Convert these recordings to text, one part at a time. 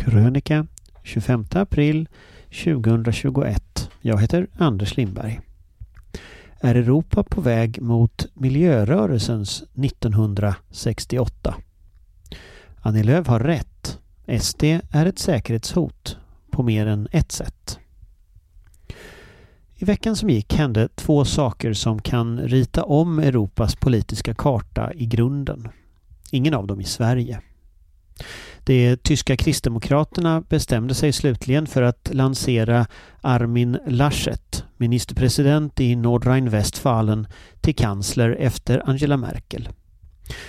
Krönika 25 april 2021. Jag heter Anders Lindberg. Är Europa på väg mot miljörörelsens 1968? Annie Lööf har rätt. SD är ett säkerhetshot på mer än ett sätt. I veckan som gick hände två saker som kan rita om Europas politiska karta i grunden. Ingen av dem i Sverige. De tyska kristdemokraterna bestämde sig slutligen för att lansera Armin Laschet, ministerpresident i Nordrhein-Westfalen, till kansler efter Angela Merkel.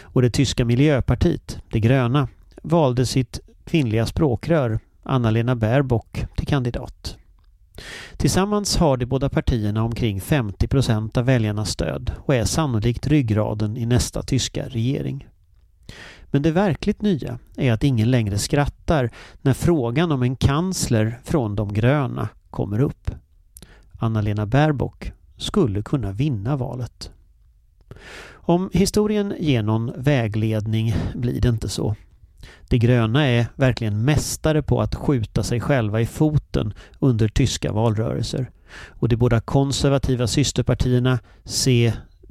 Och det tyska miljöpartiet, De gröna, valde sitt kvinnliga språkrör Anna-Lena Baerbock till kandidat. Tillsammans har de båda partierna omkring 50 procent av väljarnas stöd och är sannolikt ryggraden i nästa tyska regering. Men det verkligt nya är att ingen längre skrattar när frågan om en kansler från de gröna kommer upp. Anna-Lena Baerbock skulle kunna vinna valet. Om historien ger någon vägledning blir det inte så. De gröna är verkligen mästare på att skjuta sig själva i foten under tyska valrörelser. Och de båda konservativa systerpartierna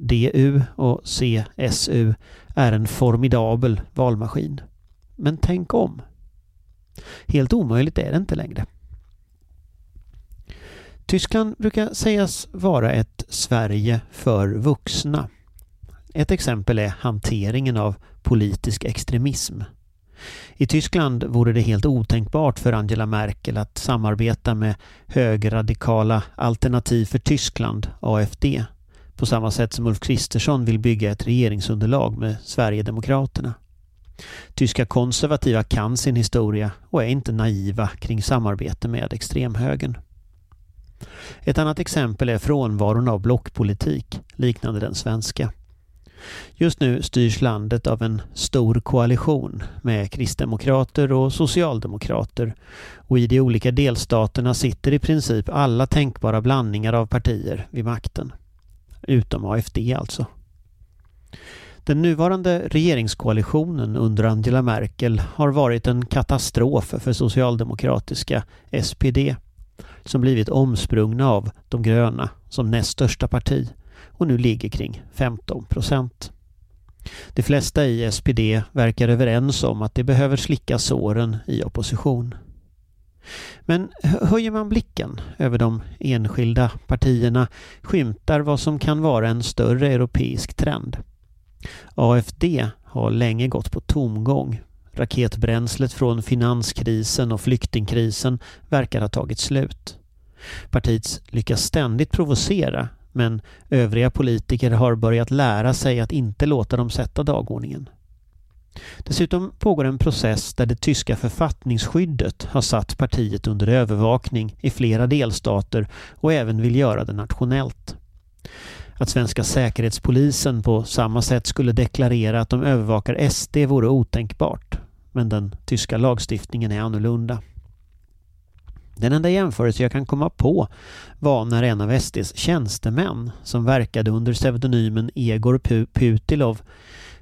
DU och CSU är en formidabel valmaskin. Men tänk om. Helt omöjligt är det inte längre. Tyskland brukar sägas vara ett Sverige för vuxna. Ett exempel är hanteringen av politisk extremism. I Tyskland vore det helt otänkbart för Angela Merkel att samarbeta med högerradikala Alternativ för Tyskland, AFD, på samma sätt som Ulf Kristersson vill bygga ett regeringsunderlag med Sverigedemokraterna. Tyska konservativa kan sin historia och är inte naiva kring samarbete med extremhögern. Ett annat exempel är frånvaron av blockpolitik liknande den svenska. Just nu styrs landet av en stor koalition med kristdemokrater och socialdemokrater och i de olika delstaterna sitter i princip alla tänkbara blandningar av partier vid makten. Utom AFD alltså. Den nuvarande regeringskoalitionen under Angela Merkel har varit en katastrof för socialdemokratiska SPD som blivit omsprungna av de gröna som näst största parti och nu ligger kring 15 procent. De flesta i SPD verkar överens om att de behöver slicka såren i opposition. Men höjer man blicken över de enskilda partierna skymtar vad som kan vara en större europeisk trend. AFD har länge gått på tomgång. Raketbränslet från finanskrisen och flyktingkrisen verkar ha tagit slut. Partiet lyckas ständigt provocera men övriga politiker har börjat lära sig att inte låta dem sätta dagordningen. Dessutom pågår en process där det tyska författningsskyddet har satt partiet under övervakning i flera delstater och även vill göra det nationellt. Att svenska säkerhetspolisen på samma sätt skulle deklarera att de övervakar SD vore otänkbart. Men den tyska lagstiftningen är annorlunda. Den enda jämförelse jag kan komma på var när en av SDs tjänstemän som verkade under pseudonymen Egor Putilov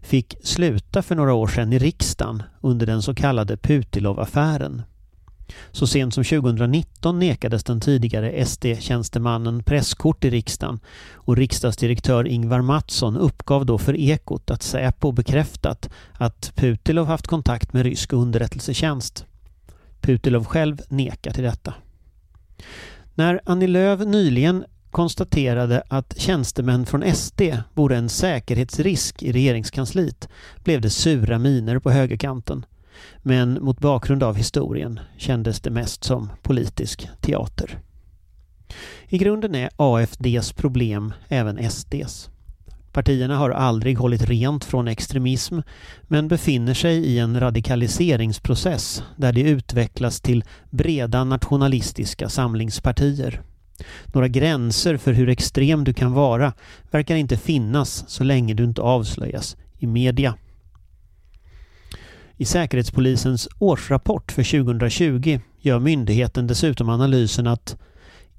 fick sluta för några år sedan i riksdagen under den så kallade Putilov-affären. Så sent som 2019 nekades den tidigare SD-tjänstemannen presskort i riksdagen och riksdagsdirektör Ingvar Mattsson uppgav då för Ekot att Säpo bekräftat att Putilov haft kontakt med rysk underrättelsetjänst. Putilov själv nekar till detta. När Annie Lööf nyligen konstaterade att tjänstemän från SD vore en säkerhetsrisk i regeringskansliet blev det sura miner på högerkanten. Men mot bakgrund av historien kändes det mest som politisk teater. I grunden är AFDs problem även SDs. Partierna har aldrig hållit rent från extremism men befinner sig i en radikaliseringsprocess där de utvecklas till breda nationalistiska samlingspartier. Några gränser för hur extrem du kan vara verkar inte finnas så länge du inte avslöjas i media. I Säkerhetspolisens årsrapport för 2020 gör myndigheten dessutom analysen att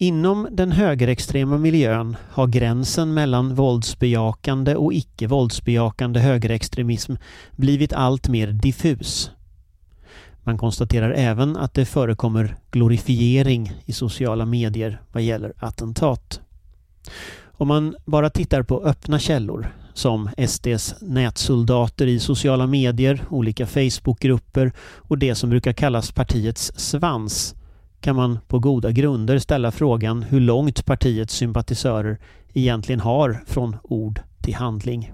Inom den högerextrema miljön har gränsen mellan våldsbejakande och icke våldsbejakande högerextremism blivit allt mer diffus. Man konstaterar även att det förekommer glorifiering i sociala medier vad gäller attentat. Om man bara tittar på öppna källor som SDs nätsoldater i sociala medier, olika Facebookgrupper och det som brukar kallas partiets svans kan man på goda grunder ställa frågan hur långt partiets sympatisörer egentligen har från ord till handling.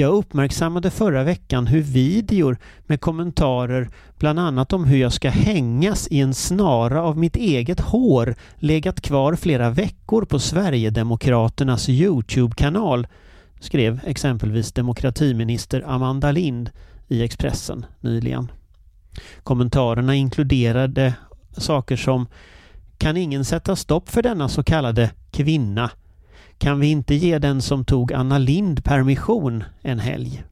Jag uppmärksammade förra veckan hur videor med kommentarer bland annat om hur jag ska hängas i en snara av mitt eget hår legat kvar flera veckor på Sverigedemokraternas Youtube-kanal skrev exempelvis demokratiminister Amanda Lind i Expressen nyligen. Kommentarerna inkluderade saker som Kan ingen sätta stopp för denna så kallade kvinna? Kan vi inte ge den som tog Anna Lind permission en helg?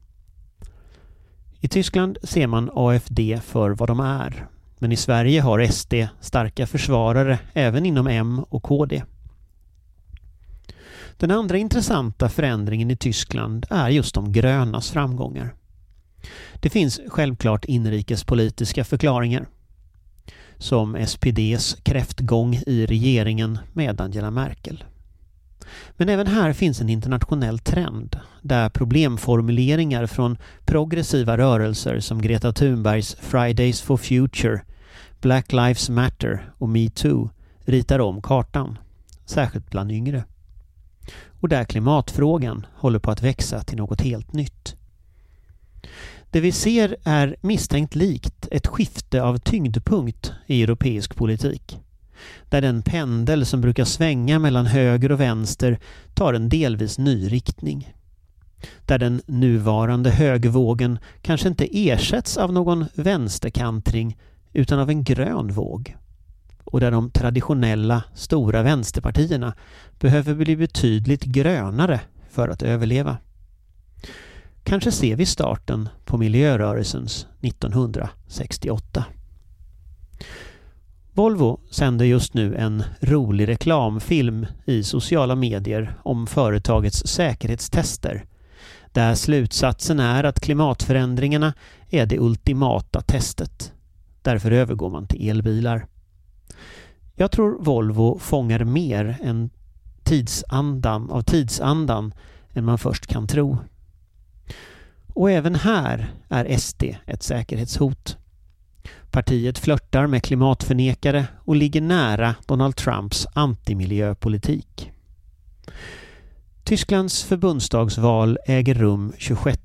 I Tyskland ser man AFD för vad de är. Men i Sverige har SD starka försvarare även inom M och KD. Den andra intressanta förändringen i Tyskland är just de grönas framgångar. Det finns självklart inrikespolitiska förklaringar. Som SPDs kräftgång i regeringen med Angela Merkel. Men även här finns en internationell trend där problemformuleringar från progressiva rörelser som Greta Thunbergs Fridays for Future, Black Lives Matter och metoo ritar om kartan, särskilt bland yngre. Och där klimatfrågan håller på att växa till något helt nytt. Det vi ser är misstänkt likt ett skifte av tyngdpunkt i europeisk politik. Där den pendel som brukar svänga mellan höger och vänster tar en delvis ny riktning. Där den nuvarande högervågen kanske inte ersätts av någon vänsterkantring utan av en grön våg. Och där de traditionella stora vänsterpartierna behöver bli betydligt grönare för att överleva. Kanske ser vi starten på miljörörelsens 1968. Volvo sänder just nu en rolig reklamfilm i sociala medier om företagets säkerhetstester. Där slutsatsen är att klimatförändringarna är det ultimata testet. Därför övergår man till elbilar. Jag tror Volvo fångar mer än tidsandan, av tidsandan än man först kan tro. Och även här är SD ett säkerhetshot. Partiet flörtar med klimatförnekare och ligger nära Donald Trumps antimiljöpolitik. Tysklands förbundsdagsval äger rum 26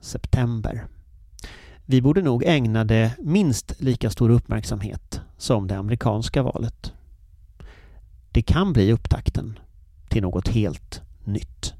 september. Vi borde nog ägna det minst lika stor uppmärksamhet som det amerikanska valet. Det kan bli upptakten till något helt nytt.